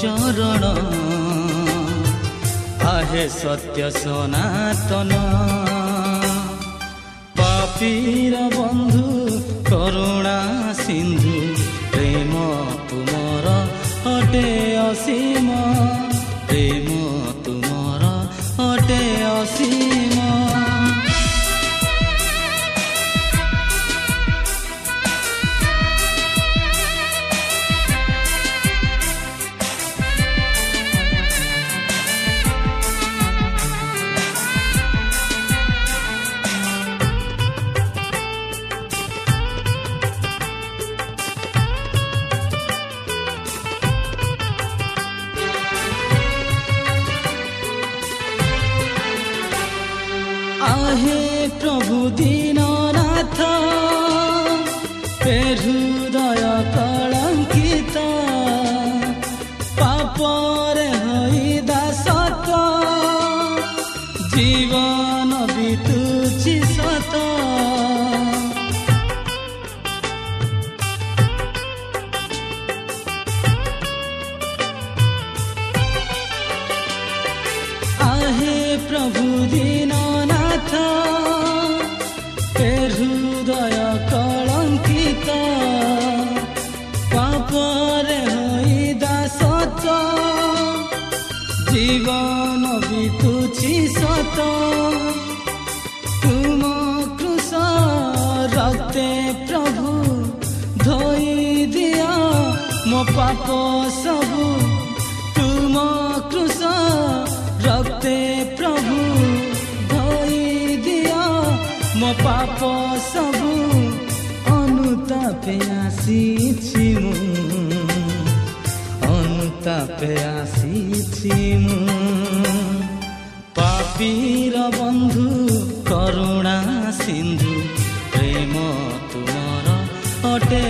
চৰণ আহে সত্য সনাতন। পাপীৰ বন্ধু কৰুণা সিন্ধু প্ৰেম tem ao tudo. ତୁଛି ସତ ତୁମ କୃଷ ରକ୍ତେ ପ୍ରଭୁ ଧୋଇ ଦିଅ ମୋ ପାପ ସବୁ ତୁମ କୃଷ ରକ୍ତେ ପ୍ରଭୁ ଧୋଇ ଦିଅ ମୋ ପାପ ସବୁ ଅନୁତାପେ ଆସିଛି ମୁଁ অনুতাপে আসিছি মু ପାପୀର ବନ୍ଧୁ କରୁଣା ସିନ୍ଧୁ ପ୍ରେମ ତୁମର ଅଟେ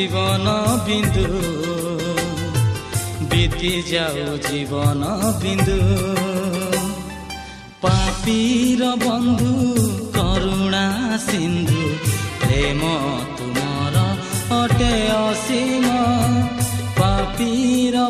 ଯାଉ ଜୀବନ ବିନ୍ଦୁ ବିତି ଯାଉ ଜୀବନ ବିନ୍ଦୁ ପାପୀର ବନ୍ଧୁ କରୁଣା ସିନ୍ଧୁ ପ୍ରେମ ତୁମର ଅଟେ ଅସୀମ ପାପୀର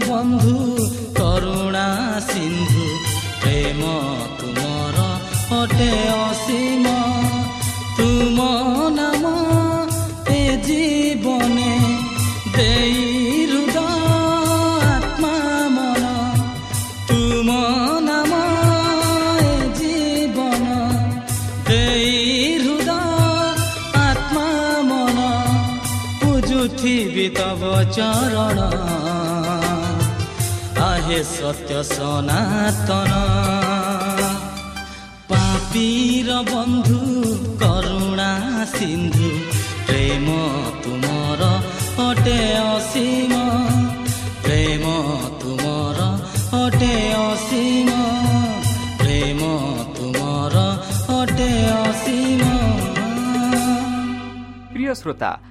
চৰণ আহে সত্য সনাতন পাপীৰ বন্ধু কৰুণা সিন্ধু প্ৰেম তোমাৰ অটে অসীম প্ৰেম তোমাৰ অটে অসীম প্ৰেম তোমাৰ অটে অসীম প্ৰিয় শ্ৰোতা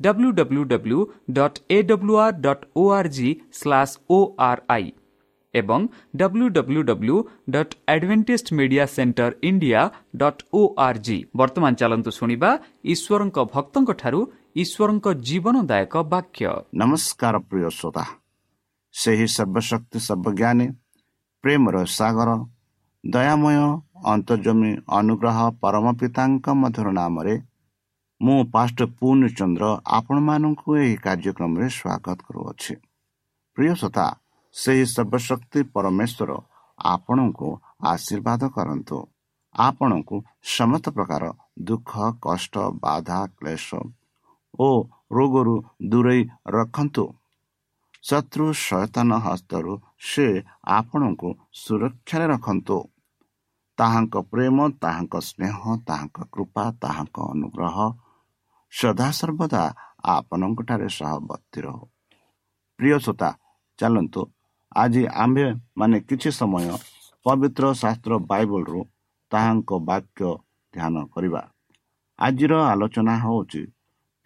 W W W dot A W R dot O R G slash O R I ଏବଂ W W W dot Adventist Media Centre India dot O R G ବର୍ତ୍ତମାନ ଚାଲନ୍ତୁ ଶୁଣିବା ଈଶ୍ୱରଙ୍କ ଭକ୍ତଙ୍କଠାରୁ ଈଶ୍ୱରଙ୍କ ଜୀବନଦାୟକ ବାକ୍ୟ ନମସ୍କାର ପ୍ରିୟ ଶ୍ରୋତା ସେହି ସର୍ବଶକ୍ତି ସର୍ବଜ୍ଞାନୀ ପ୍ରେମର ସାଗର ଦୟାମୟ ଅନ୍ତର୍ଜମୀ ଅନୁଗ୍ରହ ପରମ ପିତାଙ୍କ ମଧୁର ନାମରେ ମୁଁ ପାଷ୍ଟ ପୂର୍ଣ୍ଣଚନ୍ଦ୍ର ଆପଣମାନଙ୍କୁ ଏହି କାର୍ଯ୍ୟକ୍ରମରେ ସ୍ୱାଗତ କରୁଅଛି। ପ୍ରିୟ ଶ୍ରୋତା ସେହି ସର୍ବଶକ୍ତି ପରମେଶ୍ୱର ଆପଣଙ୍କୁ ଆଶୀର୍ବାଦ କରନ୍ତୁ। ଆପଣଙ୍କୁ ସମସ୍ତ ପ୍ରକାର ଦୁଃଖ କଷ୍ଟ ବାଧା କ୍ଲେଶ ଓ ରୋଗରୁ ଦୂରେଇ ରଖନ୍ତୁ। ଶତ୍ରୁ ସୟତାନ ହସ୍ତରୁ ସେ ଆପଣଙ୍କୁ ସୁରକ୍ଷାରେ ରଖନ୍ତୁ। ତାହାଙ୍କ ପ୍ରେମ ତାହାଙ୍କ ସ୍ନେହ ତାହାଙ୍କ କୃପା ତାହାଙ୍କ ଅନୁଗ୍ରହ ସଦାସର୍ବଦା ଆପଣଙ୍କଠାରେ ସହବର୍ତ୍ତୀ ରହୁ ପ୍ରିୟ ଶ୍ରୋତା ଚାଲନ୍ତୁ। ଆଜି ଆମ୍ଭେ ମାନେ କିଛି ସମୟ ପବିତ୍ର ଶାସ୍ତ୍ର ବାଇବଲରୁ ତାହାଙ୍କ ବାକ୍ୟ ଧ୍ୟାନ କରିବା। ଆଜିର ଆଲୋଚନା ହେଉଛି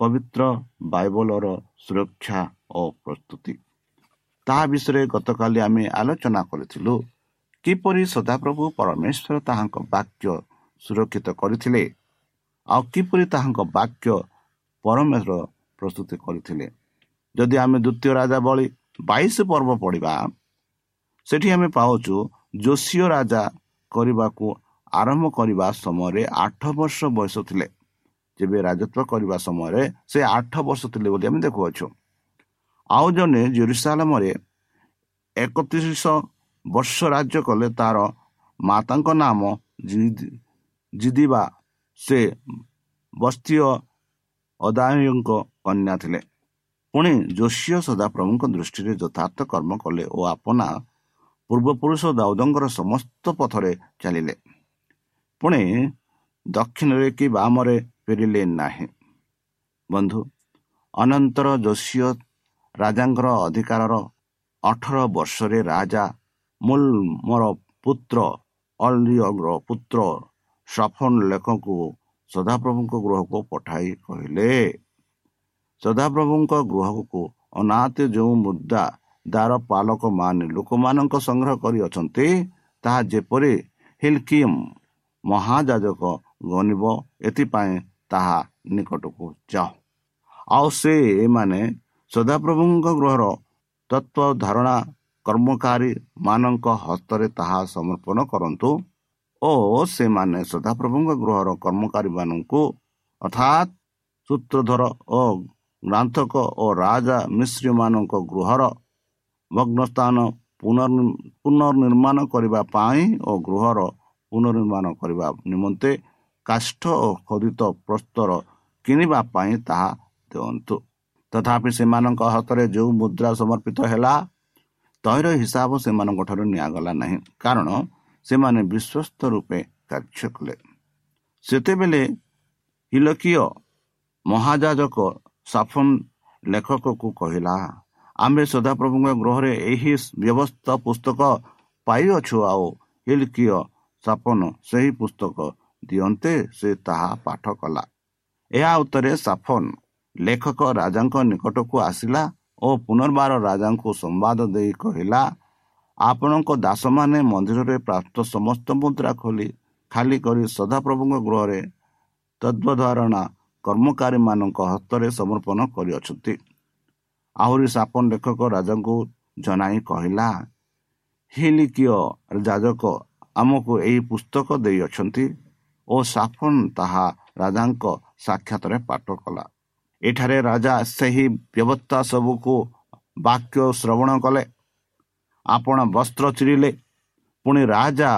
ପବିତ୍ର ବାଇବଲର ସୁରକ୍ଷା ଓ ପ୍ରସ୍ତୁତି। ତାହା ବିଷୟରେ ଗତକାଲି ଆମେ ଆଲୋଚନା କରିଥିଲୁ କିପରି ସଦାପ୍ରଭୁ ପରମେଶ୍ୱର ତାହାଙ୍କ ବାକ୍ୟ ସୁରକ୍ଷିତ କରିଥିଲେ ଆଉ କିପରି ତାହାଙ୍କ ବାକ୍ୟ ପରମେଶ୍ୱର ପ୍ରସ୍ତୁତି କରିଥିଲେ। ଯଦି ଆମେ ଦ୍ୱିତୀୟ ରାଜା ବଳି ବାଇଶ ପର୍ବ ପଢ଼ିବା ସେଠି ଆମେ ପାଉଛୁ ଯୋଶୀୟ ରାଜା କରିବାକୁ ଆରମ୍ଭ କରିବା ସମୟରେ ଆଠ ବର୍ଷ ବୟସ ଥିଲେ। ଯେବେ ରାଜତ୍ୱ କରିବା ସମୟରେ ସେ ଆଠ ବର୍ଷ ଥିଲେ ବୋଲି ଆମେ ଦେଖୁଅଛୁ। ଆଉ ଜଣେ ଜେରୁସାଲାମରେ ଏକତିରିଶ ବର୍ଷ ରାଜ୍ୟ କଲେ ତାର ମାତାଙ୍କ ନାମ ଜିଦିବା। ସେ ବସ୍ତୀୟ ଅଦାୟଙ୍କ କନ୍ୟା ଥିଲେ। ପୁଣି ଯୋଶୀୟ ସଦାପ୍ରଭୁଙ୍କ ଦୃଷ୍ଟିରେ ଯଥାର୍ଥ କର୍ମ କଲେ ଓ ଆପଣା ପୂର୍ବପୁରୁଷ ଦାଉଦଙ୍କର ସମସ୍ତ ପଥରେ ଚାଲିଲେ। ପୁଣି ଦକ୍ଷିଣରେ କି ବାମରେ ଫେରିଲେ ନାହିଁ। ବନ୍ଧୁ ଅନନ୍ତର ଯୋଶୀୟ ରାଜାଙ୍କର ଅଧିକାରର ଅଠର ବର୍ଷରେ ରାଜା ମୁଲ ମୋର ପୁତ୍ର ଅଲିଅର ପୁତ୍ର ସଫନ ଲେଖକୁ ସଦାପ୍ରଭୁଙ୍କ ଗୃହକୁ ପଠାଇ କହିଲେ ସଦାପ୍ରଭୁଙ୍କ ଗୃହକୁ ଅନାଥ ଯେଉଁ ମୁଦ୍ରା ଦ୍ୱାର ପାଲକ ମାନେ ଲୋକମାନଙ୍କ ସଂଗ୍ରହ କରିଅଛନ୍ତି ତାହା ଯେପରି ହିଲକିମ୍ ମହାଯାଜକ ଗଣିବ ଏଥିପାଇଁ ତାହା ନିକଟକୁ ଯାଅ ଆଉ ସେ ଏମାନେ ସଦାପ୍ରଭୁଙ୍କ ଗୃହର ତତ୍ଵ ଧାରଣା କର୍ମକାରୀ ମାନଙ୍କ ହସ୍ତରେ ତାହା ସମର୍ପଣ କରନ୍ତୁ। ଓ ସେମାନେ ସଦାପ୍ରଭୁଙ୍କ ଗୃହର କର୍ମକାରୀ ମାନଙ୍କୁ ଅର୍ଥାତ୍ ସୂତ୍ରଧର ଓ ଗ୍ରାନ୍ଥକ ଓ ରାଜା ମିଶ୍ରୀମାନଙ୍କ ଗୃହର ଭଗ୍ନସ୍ଥାନ ପୁନର୍ନିର୍ମାଣ କରିବା ପାଇଁ ଓ ଗୃହର ପୁନର୍ନିର୍ମାଣ କରିବା ନିମନ୍ତେ କାଷ୍ଠ ଓ ଖୋଦିତ ପ୍ରସ୍ତର କିଣିବା ପାଇଁ ତାହା ଦିଅନ୍ତୁ। ତଥାପି ସେମାନଙ୍କ ହାତରେ ଯେଉଁ ମୁଦ୍ରା ସମର୍ପିତ ହେଲା ତୈର ହିସାବ ସେମାନଙ୍କ ଠାରୁ ନିଆଗଲା ନାହିଁ। କାରଣ ସେମାନେ ବିଶ୍ୱସ୍ତ ରୂପେ କାର୍ଯ୍ୟ କଲେ। ସେତେବେଳେ ହିଲକିୟ ମହାଯାଜକ ସାଫନ ଲେଖକକୁ କହିଲା ଆମ୍ଭେ ସଦାପ୍ରଭୁଙ୍କ ଗୃହରେ ଏହି ବ୍ୟବସ୍ଥା ପୁସ୍ତକ ପାଇଅଛୁ ଆଉ ହିଲକିୟ ସାଫନ ସେହି ପୁସ୍ତକ ଦିଅନ୍ତେ ସେ ତାହା ପାଠ କଲା ଏହା ଉତ୍ତରେ ସାଫନ ଲେଖକ ରାଜାଙ୍କ ନିକଟକୁ ଆସିଲା ଓ ପୁନର୍ବାର ରାଜାଙ୍କୁ ସମ୍ବାଦ ଦେଇ କହିଲା ଆପଣଙ୍କ ଦାସମାନେ ମନ୍ଦିରରେ ପ୍ରାପ୍ତ ସମସ୍ତ ମୁଦ୍ରା ଖୋଲି ଖାଲି କରି ସଦାପ୍ରଭୁଙ୍କ ଗୃହରେ ତଦ୍ବଧାରଣା କର୍ମକାରୀମାନଙ୍କ ହସ୍ତରେ ସମର୍ପଣ କରିଅଛନ୍ତି। ଆହୁରି ସାପନ ଲେଖକ ରାଜାଙ୍କୁ ଜଣାଇ କହିଲା ହିଲିକିୟ ଯାଜକ ଆମକୁ ଏହି ପୁସ୍ତକ ଦେଇଅଛନ୍ତି ଓ ସାଫନ ତାହା ରାଜାଙ୍କ ସାକ୍ଷାତରେ ପାଠ କଲା। ଏଠାରେ ରାଜା ସେହି ବ୍ୟବସ୍ଥା ସବୁକୁ ବାକ୍ୟ ଶ୍ରବଣ କଲେ ଆପଣ ବସ୍ତ୍ର ଚିରିଲେ। ପୁଣି ରାଜା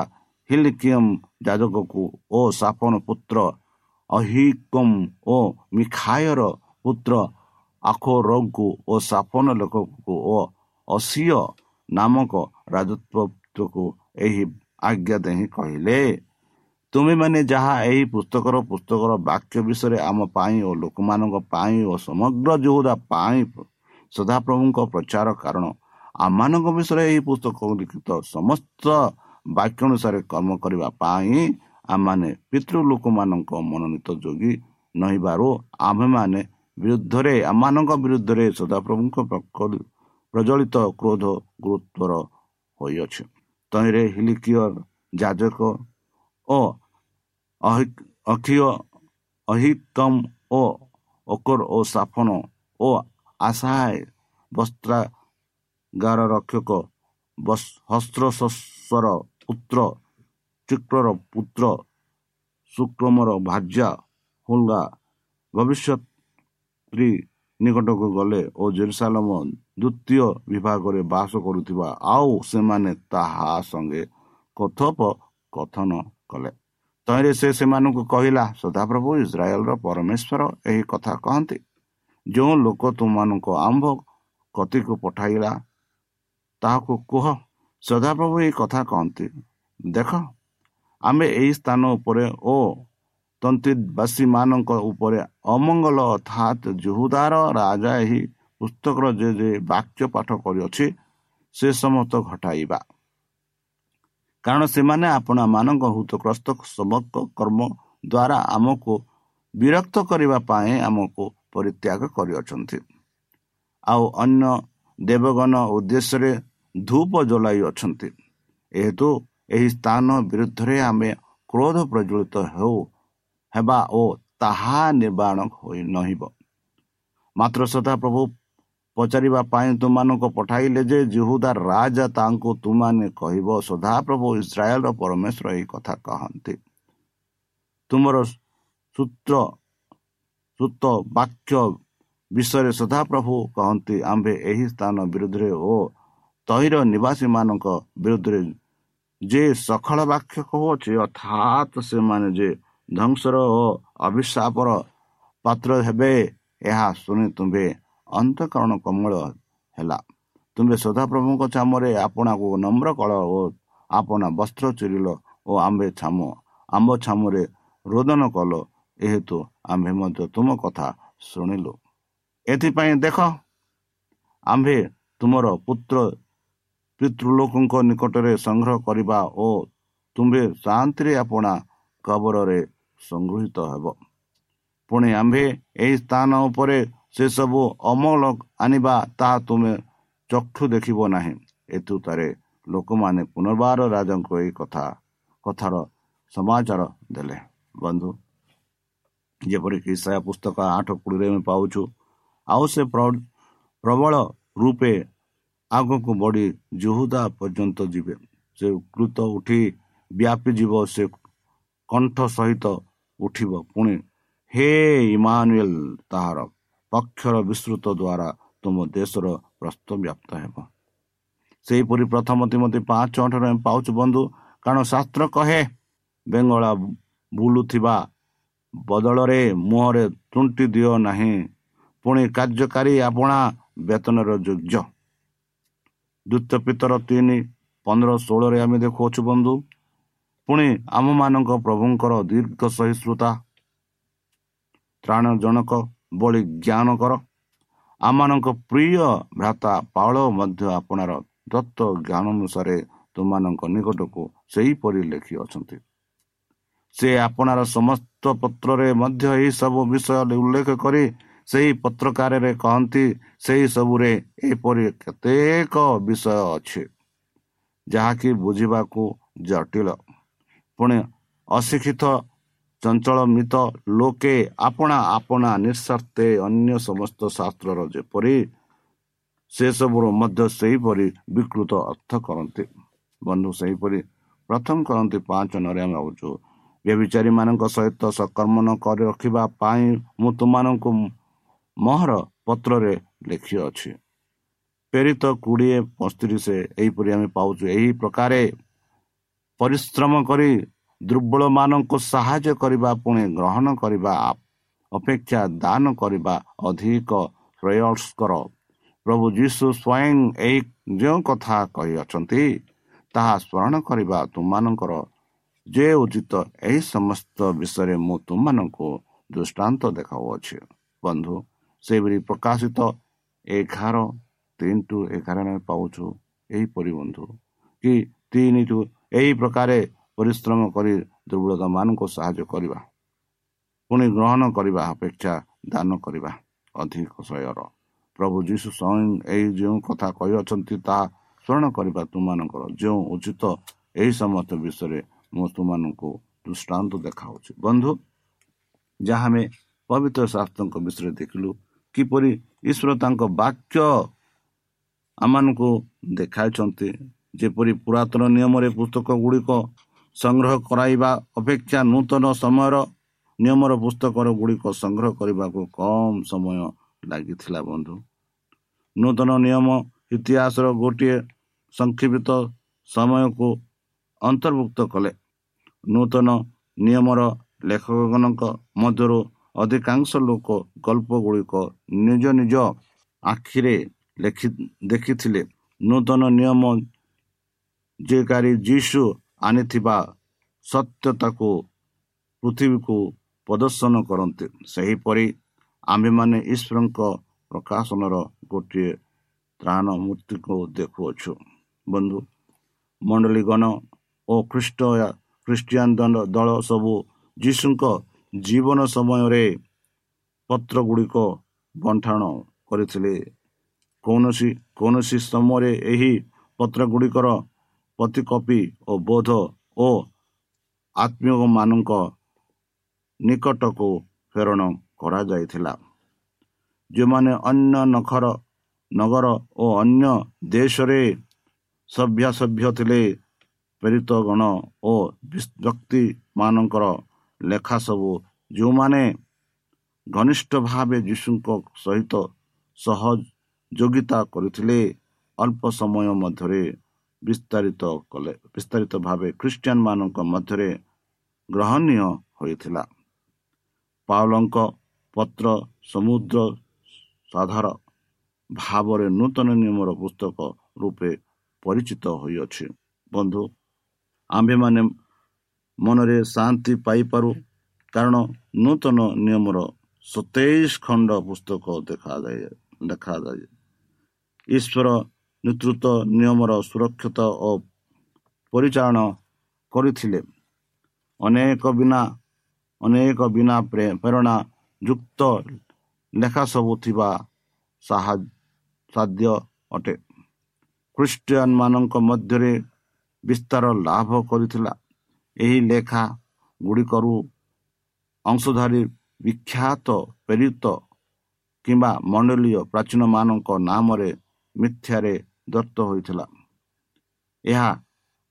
ହିଲକିୟମ ଯାଜକକୁ ଓ ସାପନ ପୁତ୍ର ଅହିକମ୍ ଓ ମିଖାୟର ପୁତ୍ର ଆଖୋରଙ୍କୁ ଓ ସାପନ ଲୋକକୁ ଓ ଅସିୟ ନାମକ ରାଜତ୍ୱକୁ ଏହି ଆଜ୍ଞା ଦେଇ କହିଲେ ତୁମେମାନେ ଯାହା ଏହି ପୁସ୍ତକର ପୁସ୍ତକର ବାକ୍ୟ ବିଷୟରେ ଆମ ପାଇଁ ଓ ଲୋକମାନଙ୍କ ପାଇଁ ଓ ସମଗ୍ର ଯୋହୁଦା ପାଇଁ ସଦାପ୍ରଭୁଙ୍କ ପ୍ରଚାର କାରଣ ଆମମାନଙ୍କ ବିଷୟରେ ଏହି ପୁସ୍ତକ ଲିଖିତ ସମସ୍ତ ବାକ୍ୟ ଅନୁସାରେ କର୍ମ କରିବା ପାଇଁ ଆମମାନେ ପିତୃ ଲୋକମାନଙ୍କ ମନୋନୀତ ଯୋଗୀ ନହିବାରୁ ଆମ୍ଭେମାନେ ବିରୁଦ୍ଧରେ ଆମମାନଙ୍କ ବିରୁଦ୍ଧରେ ସଦାପ୍ରଭୁଙ୍କ ପ୍ରଜ୍ୱଳିତ କ୍ରୋଧ ଗୁରୁତ୍ୱର ହୋଇଅଛି। ତହିଁରେ ହିଲିକିୟର ଯାଜକ ଓ ଅକ୍ଷୟ ଅହିତମ ଓ ଅକର ଓ ସାଫନ ଓ ଆଶାୟ ବସ୍ତ୍ରାଗାର ରକ୍ଷକ ହସ୍ତ୍ରଶସ୍ୱର ପୁତ୍ର ଚିକ୍ରର ପୁତ୍ର ସୁକ୍ରମର ଭାର୍ଯ୍ୟା ହୁଲଗା ଭବିଷ୍ୟତ ନିକଟକୁ ଗଲେ ଓ ଜେରୁସାଲମ ଦ୍ୱିତୀୟ ବିଭାଗରେ ବାସ କରୁଥିବା ଆଉ ସେମାନେ ତାହା ସଙ୍ଗେ କଥୋପକଥନ କଲେ। ତହିଁରେ ସେ ସେମାନଙ୍କୁ କହିଲା ସଦାପ୍ରଭୁ ଇସ୍ରାଏଲର ପରମେଶ୍ୱର ଏହି କଥା କହନ୍ତି। ଯେଉଁ ଲୋକ ତୁମମାନଙ୍କୁ ଆମ୍ଭ କତିକୁ ପଠାଇଲା ତାହାକୁ କୁହ ସଦାପ୍ରଭୁ ଏହି କଥା କହନ୍ତି। ଦେଖ ଆମେ ଏହି ସ୍ଥାନ ଉପରେ ଓ ତନ୍ତିବାସୀମାନଙ୍କ ଉପରେ ଅମଙ୍ଗଳ ଅର୍ଥାତ୍ ଜୁହୁଦାର ରାଜା ଏହି ପୁସ୍ତକର ଯେ ଯେ ବାକ୍ୟ ପାଠ କରିଅଛି ସେ ସମସ୍ତ ଘଟାଇବା। କାରଣ ସେମାନେ ଆପଣମାନଙ୍କ ହୃତଗ୍ରସ୍ତ ସମକ କର୍ମ ଦ୍ୱାରା ଆମକୁ ବିରକ୍ତ କରିବା ପାଇଁ ଆମକୁ ପରିତ୍ୟାଗ କରିଅଛନ୍ତି। ଆଉ ଅନ୍ୟ ଦେବଗଣ ଉଦ୍ଦେଶ୍ୟରେ ଧୂପ ଜଲାଇ ଅଛନ୍ତି। ଏହେତୁ ଏହି ସ୍ଥାନ ବିରୁଦ୍ଧରେ ଆମେ କ୍ରୋଧ ପ୍ରଜ୍ୱଳିତ ହେଉ ହେବା ଓ ତାହା ନିର୍ବାଣ ହୋଇ ନହିବ। ମାତ୍ର ସଦା ପ୍ରଭୁ ପଚାରିବା ପାଇଁ ତୁମମାନଙ୍କୁ ପଠାଇଲେ ଯେ ଜୁହୁଦା ରାଜା ତାଙ୍କୁ ତୁମାନେ କହିବ ସଦାପ୍ରଭୁ ଇସ୍ରାଏଲର ପରମେଶ୍ୱର ଏହି କଥା କହନ୍ତି। ତୁମର ସୂତ୍ର ସୂତ ବାକ୍ୟ ବିଷୟରେ ସଦାପ୍ରଭୁ କହନ୍ତି ଆମ୍ଭେ ଏହି ସ୍ଥାନ ବିରୁଦ୍ଧରେ ଓ ତହିର ନିବାସୀମାନଙ୍କ ବିରୁଦ୍ଧରେ ଯେ ସଖଳ ବାକ୍ୟ କହୁଅଛି ଅର୍ଥାତ୍ ସେମାନେ ଯେ ଧ୍ୱଂସର ଓ ଅଭିଶାପର ପାତ୍ର ହେବେ ଏହା ଶୁଣି ତୁମ୍ଭେ ଅନ୍ତଃକରଣ କମଳ ହେଲା। ତୁମ୍ଭେ ସଦାପ୍ରଭୁଙ୍କ ଛାମରେ ଆପଣାକୁ ନମ୍ର କଳ ଓ ଆପଣା ବସ୍ତ୍ର ଚିରିଲ ଓ ଆମ୍ଭେ ଛାମ ଆମ୍ବ ଛାମରେ ରୋଦନ କଲ ଏହେତୁ ଆମ୍ଭେ ମଧ୍ୟ ତୁମ କଥା ଶୁଣିଲୁ। ଏଥିପାଇଁ ଦେଖ ଆମ୍ଭେ ତୁମର ପୁତ୍ର ପିତୃଲୋକଙ୍କ ନିକଟରେ ସଂଗ୍ରହ କରିବା ଓ ତୁମ୍ଭେ ଶାନ୍ତିରେ ଆପଣା କବରରେ ସଂଗୃହୀତ ହେବ। ପୁଣି ଆମ୍ଭେ ଏହି ସ୍ଥାନ ଉପରେ ସେସବୁ ଅମଳ ଆଣିବା ତାହା ତୁମେ ଚକ୍ଷୁ ଦେଖିବ ନାହିଁ। ଏଥିରେ ଲୋକମାନେ ପୁନର୍ବାର ରାଜାଙ୍କୁ ଏହି କଥା କଥାର ସମାଚାର ଦେଲେ। ବନ୍ଧୁ ଯେପରିକି ସେ ପୁସ୍ତକ ଆଠ କୋଡ଼ିରେ ଆମେ ପାଉଛୁ ଆଉ ସେ ପ୍ରବଳ ରୂପେ ଆଗକୁ ବଢ଼ି ଜୁହୁଦା ପର୍ଯ୍ୟନ୍ତ ଯିବେ। ସେ କୃତ ଉଠି ବ୍ୟାପିଯିବ ସେ କଣ୍ଠ ସହିତ ଉଠିବ। ପୁଣି ହେ ଇମାନୁଏଲ ତାହାର ପକ୍ଷର ବିସ୍ତୃତ ଦ୍ୱାରା ତୁମ ଦେଶର ପ୍ରସ୍ତବ୍ୟାପ୍ତ ହେବ। ସେହିପରି ପ୍ରଥମ ତିମତି ପାଞ୍ଚ ଆମେ ପାଉଛୁ ବନ୍ଧୁ କାରଣ ଶାସ୍ତ୍ର କହେ ବେଙ୍ଗଳା ବୁଲୁଥିବା ବଦଳରେ ମୁହଁରେ ତୁଣ୍ଟି ଦିଅ ନାହିଁ। ପୁଣି କାର୍ଯ୍ୟକାରୀ ଆପଣା ବେତନର ଯୋଗ୍ୟ। ଦ୍ୱିତୀୟ ପିତର ତିନି ପନ୍ଦର ଷୋହଳରେ ଆମେ ଦେଖୁଅଛୁ ବନ୍ଧୁ। ପୁଣି ଆମମାନଙ୍କ ପ୍ରଭୁଙ୍କର ଦୀର୍ଘ ସହିଷ୍ଣୁତା। ତ୍ରାଣ ଜଣକ ବଳି ଜ୍ଞାନ କର। ଆମମାନଙ୍କ ପ୍ରିୟ ଭ୍ରାତା ପାଳ ମଧ୍ୟ ଆପଣାର ଦତ୍ତ ଜ୍ଞାନ ଅନୁସାରେ ତୁମମାନଙ୍କ ନିକଟକୁ ସେହିପରି ଲେଖି ଅଛନ୍ତି। ସେ ଆପଣାର ସମସ୍ତ ପତ୍ରରେ ମଧ୍ୟ ଏହି ସବୁ ବିଷୟ ଉଲ୍ଲେଖ କରି ସେହି ପତ୍ରକାରରେ କହନ୍ତି ସେହି ସବୁରେ ଏପରି କେତେକ ବିଷୟ ଅଛି ଯାହାକି ବୁଝିବାକୁ ଜଟିଳ। ପୁଣି ଅଶିକ୍ଷିତ ଚଞ୍ଚଳ ମିତ ଲୋକେ ଆପଣା ଆପଣା ନିଃସ୍ୱାର୍ଥେ ଅନ୍ୟ ସମସ୍ତ ଶାସ୍ତ୍ରର ଯେପରି ସେସବୁର ମଧ୍ୟ ସେହିପରି ବିକୃତ ଅର୍ଥ କରନ୍ତି। ବନ୍ଧୁ ସେହିପରି ପ୍ରଥମ କରନ୍ତି ପାଞ୍ଚ ନରେ ଆମେ ଭାବୁଛୁ ବ୍ୟବିଚାରୀମାନଙ୍କ ସହିତ ସକର୍ମଣ କରି ରଖିବା ପାଇଁ ମୁଁ ତୁମମାନଙ୍କୁ ମହର ପତ୍ରରେ ଲେଖିଅଛି ପ୍ରେରିତ କୋଡ଼ିଏ ପସ୍ତିରିଶ ଏହିପରି ଆମେ ପାଉଛୁ ଏହି ପ୍ରକାରେ ପରିଶ୍ରମ କରି ଦୁର୍ବଳମାନଙ୍କୁ ସାହାଯ୍ୟ କରିବା ପୁଣି ଗ୍ରହଣ କରିବା ଅପେକ୍ଷା ଦାନ କରିବା ଅଧିକ ଶ୍ରେୟସ୍କର ପ୍ରଭୁ ଯୀଶୁ ସ୍ୱୟଂ ଏହି ଯେଉଁ କଥା କହିଅଛନ୍ତି ତାହା ସ୍ମରଣ କରିବା ତୁମମାନଙ୍କର ଯେ ଉଚିତ ଏହି ସମସ୍ତ ବିଷୟରେ ମୁଁ ତୁମମାନଙ୍କୁ ଦୃଷ୍ଟାନ୍ତ ଦେଖାଉଅଛି। ବନ୍ଧୁ ସେହିପରି ପ୍ରକାଶିତ ଏଗାର ତିନି ଟୁ ଏଗାର ଆମେ ପାଉଛୁ ଏହିପରି ବନ୍ଧୁ କି ତିନି ଟୁ ଏହି ପ୍ରକାରେ ପରିଶ୍ରମ କରି ଦୁର୍ବଳତାମାନଙ୍କୁ ସାହାଯ୍ୟ କରିବା। ପୁଣି ଗ୍ରହଣ କରିବା ଅପେକ୍ଷା ଦାନ କରିବା ଅଧିକ ଶୟର ପ୍ରଭୁ ଯୀଶୁ ସ୍ୱୟଂ ଏହି ଯେଉଁ କଥା କହିଅଛନ୍ତି ତାହା ସ୍ମରଣ କରିବା ତୁମମାନଙ୍କର। ଯେଉଁ ଉଚିତ ଏହି ସମସ୍ତ ବିଷୟରେ ମୁଁ ତୁମମାନଙ୍କୁ ଦୃଷ୍ଟାନ୍ତ ଦେଖାଉଛି। ବନ୍ଧୁ ଯାହା ଆମେ ପବିତ୍ର ଶାସ୍ତ୍ରଙ୍କ ବିଷୟରେ ଦେଖିଲୁ କିପରି ଈଶ୍ୱର ତାଙ୍କ ବାକ୍ୟ ଆମମାନଙ୍କୁ ଦେଖାଇଛନ୍ତି ଯେପରି ପୁରାତନ ନିୟମରେ ପୁସ୍ତକ ଗୁଡ଼ିକ ସଂଗ୍ରହ କରାଇବା ଅପେକ୍ଷା ନୂତନ ସମୟର ନିୟମର ପୁସ୍ତକର ଗୁଡ଼ିକ ସଂଗ୍ରହ କରିବାକୁ କମ୍ ସମୟ ଲାଗିଥିଲା ବନ୍ଧୁ। ନୂତନ ନିୟମ ଇତିହାସର ଗୋଟିଏ ସଂକ୍ଷିପ୍ତ ସମୟକୁ ଅନ୍ତର୍ଭୁକ୍ତ କଲେ। ନୂତନ ନିୟମର ଲେଖକମାନଙ୍କ ମଧ୍ୟରୁ ଅଧିକାଂଶ ଲୋକ ଗଳ୍ପ ଗୁଡ଼ିକ ନିଜ ନିଜ ଆଖିରେ ଲେଖି ଦେଖିଥିଲେ। ନୂତନ ନିୟମ ଯେକାରୀ ଯୀଶୁ ଆଣିଥିବା ସତ୍ୟତାକୁ ପୃଥିବୀକୁ ପ୍ରଦର୍ଶନ କରନ୍ତି। ସେହିପରି ଆମ୍ଭେମାନେ ଈଶ୍ୱରଙ୍କ ପ୍ରକାଶନର ଗୋଟିଏ ତ୍ରାଣ ମୂର୍ତ୍ତିକୁ ଦେଖୁଅଛୁ। ବନ୍ଧୁ ମଣ୍ଡଳୀଗଣ ଓ ଖ୍ରୀଷ୍ଟ ଖ୍ରୀଷ୍ଟିଆନ ଦଳ ସବୁ ଯୀଶୁଙ୍କ ଜୀବନ ସମୟରେ ପତ୍ର ଗୁଡ଼ିକ ବଣ୍ଟାଣ କରିଥିଲେ। କୌଣସି କୌଣସି ସମୟରେ ଏହି ପତ୍ର ଗୁଡ଼ିକର ପ୍ରତିକପି ଓ ବୋଧ ଓ ଆତ୍ମୀୟମାନଙ୍କ ନିକଟକୁ ପ୍ରେରଣ କରାଯାଇଥିଲା। ଯେଉଁମାନେ ଅନ୍ୟ ନଖର ନଗର ଓ ଅନ୍ୟ ଦେଶରେ ସଭ୍ୟ ସଭ୍ୟ ଥିଲେ ପ୍ରେରିତ ଗଣ ଓ ବ୍ୟକ୍ତିମାନଙ୍କର ଲେଖା ସବୁ ଯେଉଁମାନେ ଘନିଷ୍ଠ ଭାବେ ଯୀଶୁଙ୍କ ସହିତ ସହଯୋଗିତା କରିଥିଲେ ଅଳ୍ପ ସମୟ ମଧ୍ୟରେ ବିସ୍ତାରିତ କଲେ ବିସ୍ତାରିତ ଭାବେ ଖ୍ରୀଷ୍ଟିଆନ ମାନଙ୍କ ମଧ୍ୟରେ ଗ୍ରହଣୀୟ ହୋଇଥିଲା। ପାଉଲଙ୍କ ପତ୍ର ସମୁଦ୍ର ସାଧାର ଭାବରେ ନୂତନ ନିୟମର ପୁସ୍ତକ ରୂପେ ପରିଚିତ ହୋଇଅଛି। ବନ୍ଧୁ ଆମ୍ଭେମାନେ ମନରେ ଶାନ୍ତି ପାଇପାରୁ। କାରଣ ନୂତନ ନିୟମର ସତେଇଶ ଖଣ୍ଡ ପୁସ୍ତକ ଦେଖାଯାଏ ଦେଖାଯାଏ। ଈଶ୍ୱର ନେତୃତ୍ୱ ନିୟମର ସୁରକ୍ଷିତ ଓ ପରିଚାଳନା କରିଥିଲେ। ଅନେକ ବିନା ଅନେକ ବିନା ପ୍ରେରଣା ଯୁକ୍ତ ଲେଖା ସବୁ ଥିବା ସାଧ୍ୟ ଅଟେ। ଖ୍ରୀଷ୍ଟିଆନ ମାନଙ୍କ ମଧ୍ୟରେ ବିସ୍ତାର ଲାଭ କରିଥିଲା। ଏହି ଲେଖା ଗୁଡ଼ିକରୁ ଅଂଶଧାରୀ ବିଖ୍ୟାତ ପ୍ରେରିତ କିମ୍ବା ମଣ୍ଡଳୀୟ ପ୍ରାଚୀନମାନଙ୍କ ନାମରେ ମିଥ୍ୟାରେ ଦତ୍ତ ହୋଇଥିଲା। ଏହା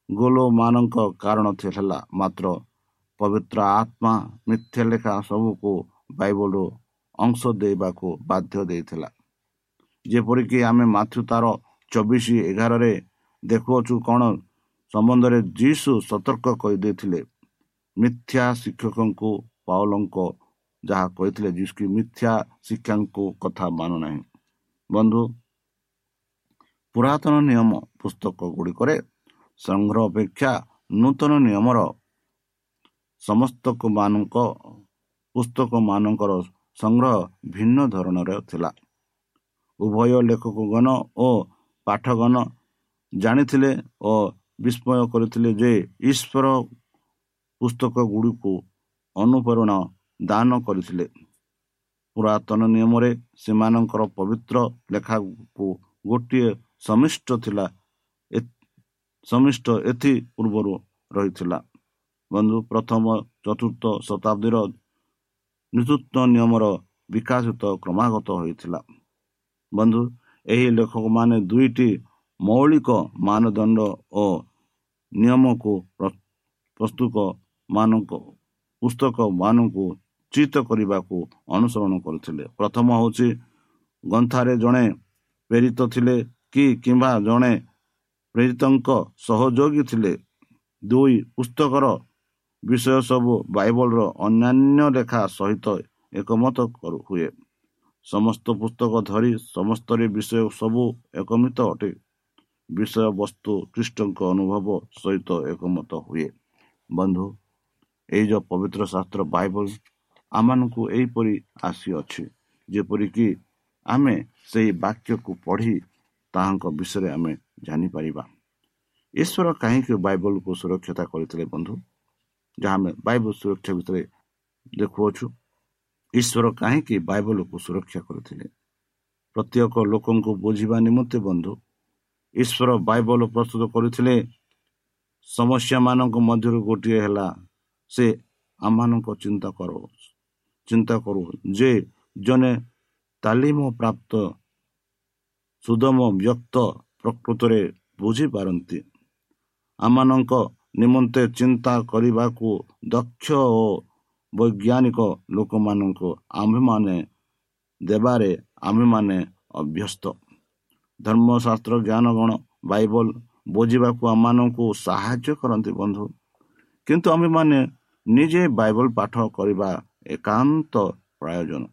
ଗୋଲମାନଙ୍କ କାରଣ ହେଲା ମାତ୍ର ପବିତ୍ର ଆତ୍ମା ମିଥ୍ୟା ଲେଖା ସବୁକୁ ବାଇବଲରୁ ଅଂଶ ଦେବାକୁ ବାଧ୍ୟ ଦେଇଥିଲା। ଯେପରିକି ଆମେ ମାତୃ ତାର ଚବିଶ ଏଗାରରେ ଦେଖୁଅଛୁ କ'ଣ ସମ୍ବନ୍ଧରେ ଯୀଶୁ ସତର୍କ କରିଦେଇଥିଲେ। ମିଥ୍ୟା ଶିକ୍ଷକଙ୍କୁ ପାଉଲଙ୍କ ଯାହା କହିଥିଲେ ଯୀଶୁ ମିଥ୍ୟା ଶିକ୍ଷାଙ୍କୁ କଥା ମାନୁନାହିଁ। ବନ୍ଧୁ ପୁରାତନ ନିୟମ ପୁସ୍ତକ ଗୁଡ଼ିକରେ ସଂଗ୍ରହ ଅପେକ୍ଷା ନୂତନ ନିୟମର ସମସ୍ତକ ମାନଙ୍କ ପୁସ୍ତକ ମାନଙ୍କର ସଂଗ୍ରହ ଭିନ୍ନ ଧରଣର ଥିଲା। ଉଭୟ ଲେଖକଗଣ ଓ ପାଠଗଣ ଜାଣିଥିଲେ ଓ ବିସ୍ମୟ କରିଥିଲେ ଯେ ଈଶ୍ୱର ପୁସ୍ତକ ଗୁଡ଼ିକୁ ଅନୁପ୍ରେରଣ ଦାନ କରିଥିଲେ। ପୁରାତନ ନିୟମରେ ସେମାନଙ୍କର ପବିତ୍ର ଲେଖାକୁ ଗୋଟିଏ ସମିଷ୍ଟ ଥିଲା ସମିଷ୍ଟ ଏଥି ପୂର୍ବରୁ ରହିଥିଲା। ବନ୍ଧୁ ପ୍ରଥମ ଚତୁର୍ଥ ଶତାବ୍ଦୀର ନେତୃତ୍ୱ ନିୟମର ବିକାଶିତ କ୍ରମାଗତ ହୋଇଥିଲା। ବନ୍ଧୁ ଏହି ଲେଖକମାନେ ଦୁଇଟି ମୌଳିକ ମାନଦଣ୍ଡ ଓ ନିୟମକୁ ପ୍ରସ୍ତୁତ ମାନଙ୍କ ପୁସ୍ତକ ମାନଙ୍କୁ ଚିତ କରିବାକୁ ଅନୁସରଣ କରୁଥିଲେ। ପ୍ରଥମ ହେଉଛି ଗ୍ରନ୍ଥାରେ ଜଣେ ପ୍ରେରିତ ଥିଲେ କି କିମ୍ବା ଜଣେ ପ୍ରେରିତଙ୍କ ସହଯୋଗୀ ଥିଲେ ଦୁଇ ପୁସ୍ତକର ବିଷୟ ସବୁ ବାଇବଲର ଅନ୍ୟାନ୍ୟ ଲେଖା ସହିତ ଏକମତ ହୁଏ। ସମସ୍ତ ପୁସ୍ତକ ଧରି ସମସ୍ତରେ ବିଷୟ ସବୁ ଏକମିତ ଅଟେ। ବିଷୟବସ୍ତୁ ଖ୍ରୀଷ୍ଟଙ୍କ ଅନୁଭବ ସହିତ ଏକମତ ହୁଏ ବନ୍ଧୁ ଏଇ ଯେଉଁ ପବିତ୍ର ଶାସ୍ତ୍ର ବାଇବଲ ଆମମାନଙ୍କୁ ଏହିପରି ଆସିଅଛି ଯେପରିକି ଆମେ ସେହି ବାକ୍ୟକୁ ପଢ଼ି ତାହାଙ୍କ ବିଷୟରେ ଆମେ ଜାଣିପାରିବା ଈଶ୍ୱର କାହିଁକି ବାଇବଲକୁ ସୁରକ୍ଷତା କରିଥିଲେ ବନ୍ଧୁ ଯାହା ଆମେ ବାଇବଲ ସୁରକ୍ଷା ଭିତରେ ଦେଖୁଅଛୁ ଈଶ୍ୱର କାହିଁକି ବାଇବଲକୁ ସୁରକ୍ଷା କରିଥିଲେ ପ୍ରତ୍ୟେକ ଲୋକଙ୍କୁ ବୁଝିବା ନିମନ୍ତେ ବନ୍ଧୁ ଈଶ୍ୱର ବାଇବଲ ପ୍ରସ୍ତୁତ କରିଥିଲେ। ସମସ୍ୟା ମାନଙ୍କ ମଧ୍ୟରୁ ଗୋଟିଏ ହେଲା ସେ ଆମମାନଙ୍କ ଚିନ୍ତା କର ଚିନ୍ତା କରୁ ଯେ ଜଣେ ତାଲିମ ପ୍ରାପ୍ତ ସୁଦମ ବ୍ୟକ୍ତ ପ୍ରକୃତରେ ବୁଝିପାରନ୍ତି ଆମମାନଙ୍କ ନିମନ୍ତେ ଚିନ୍ତା କରିବାକୁ ଦକ୍ଷ ଓ ବୈଜ୍ଞାନିକ ଲୋକମାନଙ୍କୁ ଆମ୍ଭେମାନେ ଦେବାରେ ଆମ୍ଭେମାନେ ଅଭ୍ୟସ୍ତ। ଧର୍ମଶାସ୍ତ୍ର ଜ୍ଞାନ ଗଣ ବାଇବଲ ବୁଝିବାକୁ ଆମମାନଙ୍କୁ ସାହାଯ୍ୟ କରନ୍ତି ବନ୍ଧୁ। କିନ୍ତୁ ଆମେମାନେ ନିଜେ ବାଇବଲ ପାଠ କରିବା ଏକାନ୍ତ ପ୍ରୟୋଜନ।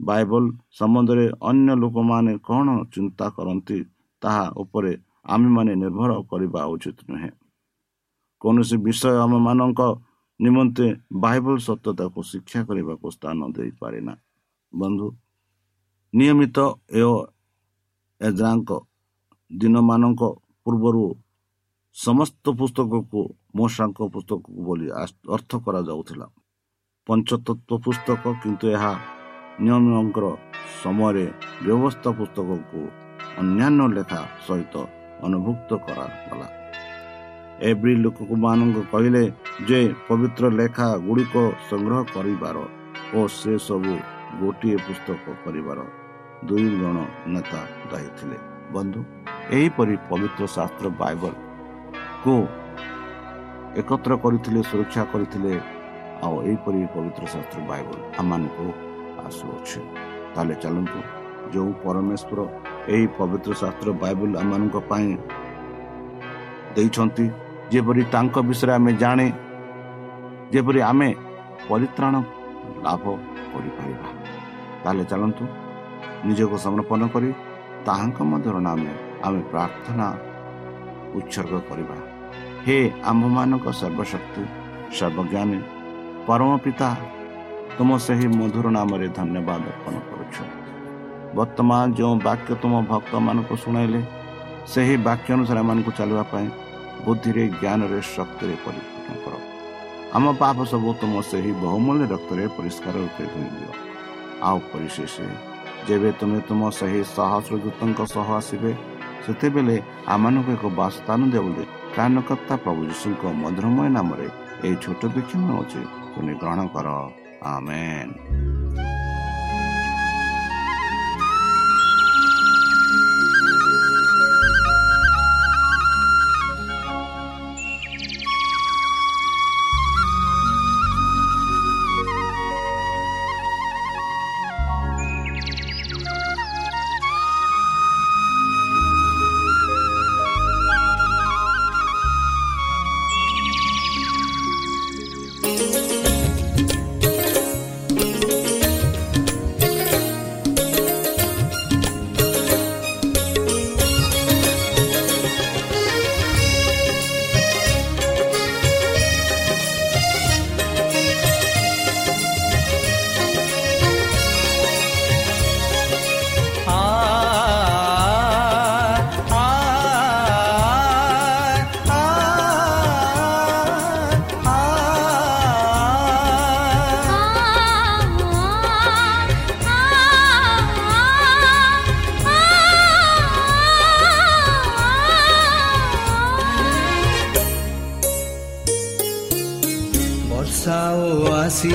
ବାଇବଲ ସମ୍ବନ୍ଧରେ ଅନ୍ୟ ଲୋକମାନେ କ'ଣ ଚିନ୍ତା କରନ୍ତି ତାହା ଉପରେ ଆମେମାନେ ନିର୍ଭର କରିବା ଉଚିତ ନୁହେଁ। କୌଣସି ବିଷୟ ଆମମାନଙ୍କ ନିମନ୍ତେ ବାଇବଲ ସତ୍ୟତାକୁ ଶିକ୍ଷା କରିବାକୁ ସ୍ଥାନ ଦେଇପାରେ ନା ବନ୍ଧୁ ନିୟମିତ ଏ ଏଜ୍ରାଙ୍କ ଦିନମାନଙ୍କ ପୂର୍ବରୁ ସମସ୍ତ ପୁସ୍ତକକୁ ମଶାଙ୍କ ପୁସ୍ତକ ବୋଲି ଅର୍ଥ କରାଯାଉଥିଲା। ପଞ୍ଚତତ୍ଵ ପୁସ୍ତକ କିନ୍ତୁ ଏହା ନିୟମଙ୍କର ସମୟରେ ବ୍ୟବସ୍ଥା ପୁସ୍ତକକୁ ଅନ୍ୟାନ୍ୟ ଲେଖା ସହିତ ଅନୁଭୁକ୍ତ କରାଗଲା। ଏଭ୍ରି ଲୋକମାନଙ୍କ କହିଲେ ଯେ ପବିତ୍ର ଲେଖା ଗୁଡ଼ିକ ସଂଗ୍ରହ କରିବାର ଓ ସେ ସବୁ ଗୋଟିଏ ପୁସ୍ତକ କରିବାର ଦୁଇ ଜଣ ନେତା ଦାୟୀ ଥିଲେ ବନ୍ଧୁ ଏହିପରି ପବିତ୍ର ଶାସ୍ତ୍ର ବାଇବଲକୁ ଏକତ୍ର କରିଥିଲେ ସୁରକ୍ଷା କରିଥିଲେ ଆଉ ଏହିପରି ପବିତ୍ର ଶାସ୍ତ୍ର ବାଇବଲ ଆମମାନଙ୍କୁ ଆସୁଅଛି ତାହେଲେ ଚାଲନ୍ତୁ ଯେଉଁ ପରମେଶ୍ୱର ଏହି ପବିତ୍ର ଶାସ୍ତ୍ର ବାଇବଲ ଆମମାନଙ୍କ ପାଇଁ ଦେଇଛନ୍ତି ଯେପରି ତାଙ୍କ ବିଷୟରେ ଆମେ ଜାଣେ ଯେପରି ଆମେ ପରିତ୍ରାଣ ଲାଭ କରିପାରିବା ତାହେଲେ ଚାଲନ୍ତୁ ନିଜକୁ ସମର୍ପଣ କରି ତାହାଙ୍କ ମଧ୍ୟର ନାମେ ଆମେ ପ୍ରାର୍ଥନା ଉତ୍ସର୍ଗ କରିବା ହେ ଆମ୍ଭମାନଙ୍କ ସର୍ବଶକ୍ତି ସର୍ବଜ୍ଞାନୀ ପରମ ପିତା ତୁମ ସେହି ମଧୁର ନାମରେ ଧନ୍ୟବାଦ ଅର୍ପଣ କରୁଛୁ ବର୍ତ୍ତମାନ ଯେଉଁ ବାକ୍ୟ ତୁମ ଭକ୍ତମାନଙ୍କୁ ଶୁଣାଇଲେ ସେହି ବାକ୍ୟ ଅନୁସାରେ ଏମାନଙ୍କୁ ଚାଲିବା ପାଇଁ ବୁଦ୍ଧିରେ ଜ୍ଞାନରେ ଶକ୍ତିରେ ପରିପୂର୍ଣ୍ଣ କର ଆମ ପାପ ସବୁ ତୁମ ସେହି ବହୁମୂଲ୍ୟ ରକ୍ତରେ ପରିଷ୍କାର ରୂପେ ଧୋଇଦିଅ ଆଉ ପରିଶେଷ ଯେବେ ତୁମେ ତୁମ ସେହି ସହସ୍ର ଦୂତଙ୍କ ସହ ଆସିବେ ସେତେବେଳେ ଆମମାନଙ୍କୁ ଏକ ବାସସ୍ଥାନ ଦିଅ ବୋଲି କାନକର୍ତ୍ତା ପ୍ରଭୁ ଯୀଶୁଙ୍କ ମଧୁରମୟ ନାମରେ ଏହି ଛୋଟ ବିକ୍ଷମ ଅଛି ତୁମେ ଗ୍ରହଣ କର। ଆମେନ୍।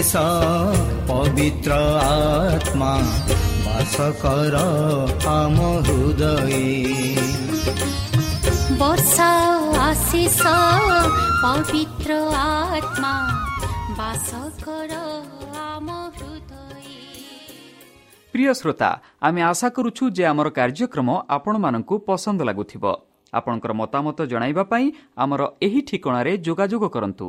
ଆଶିଷ ପବିତ୍ର ଆତ୍ମା ବାସ କର ଆମ ହୃଦୟ ବର୍ଷା ଆଶିଷ ପବିତ୍ର ଆତ୍ମା ବାସ କର ଆମ ହୃଦୟ প্রিয় শ্রোতা আমি আশা করুছু যে আমার কার্যক্রম ଆପଣମାନଙ୍କୁ ପସନ୍ଦ ଲାଗୁଥିବ ଆପଣଙ୍କର ମତାମତ ଜଣାଇବା ପାଇଁ ଆମର ଏହି ଠିକଣାରେ ଯୋଗାଯୋଗ କରନ୍ତୁ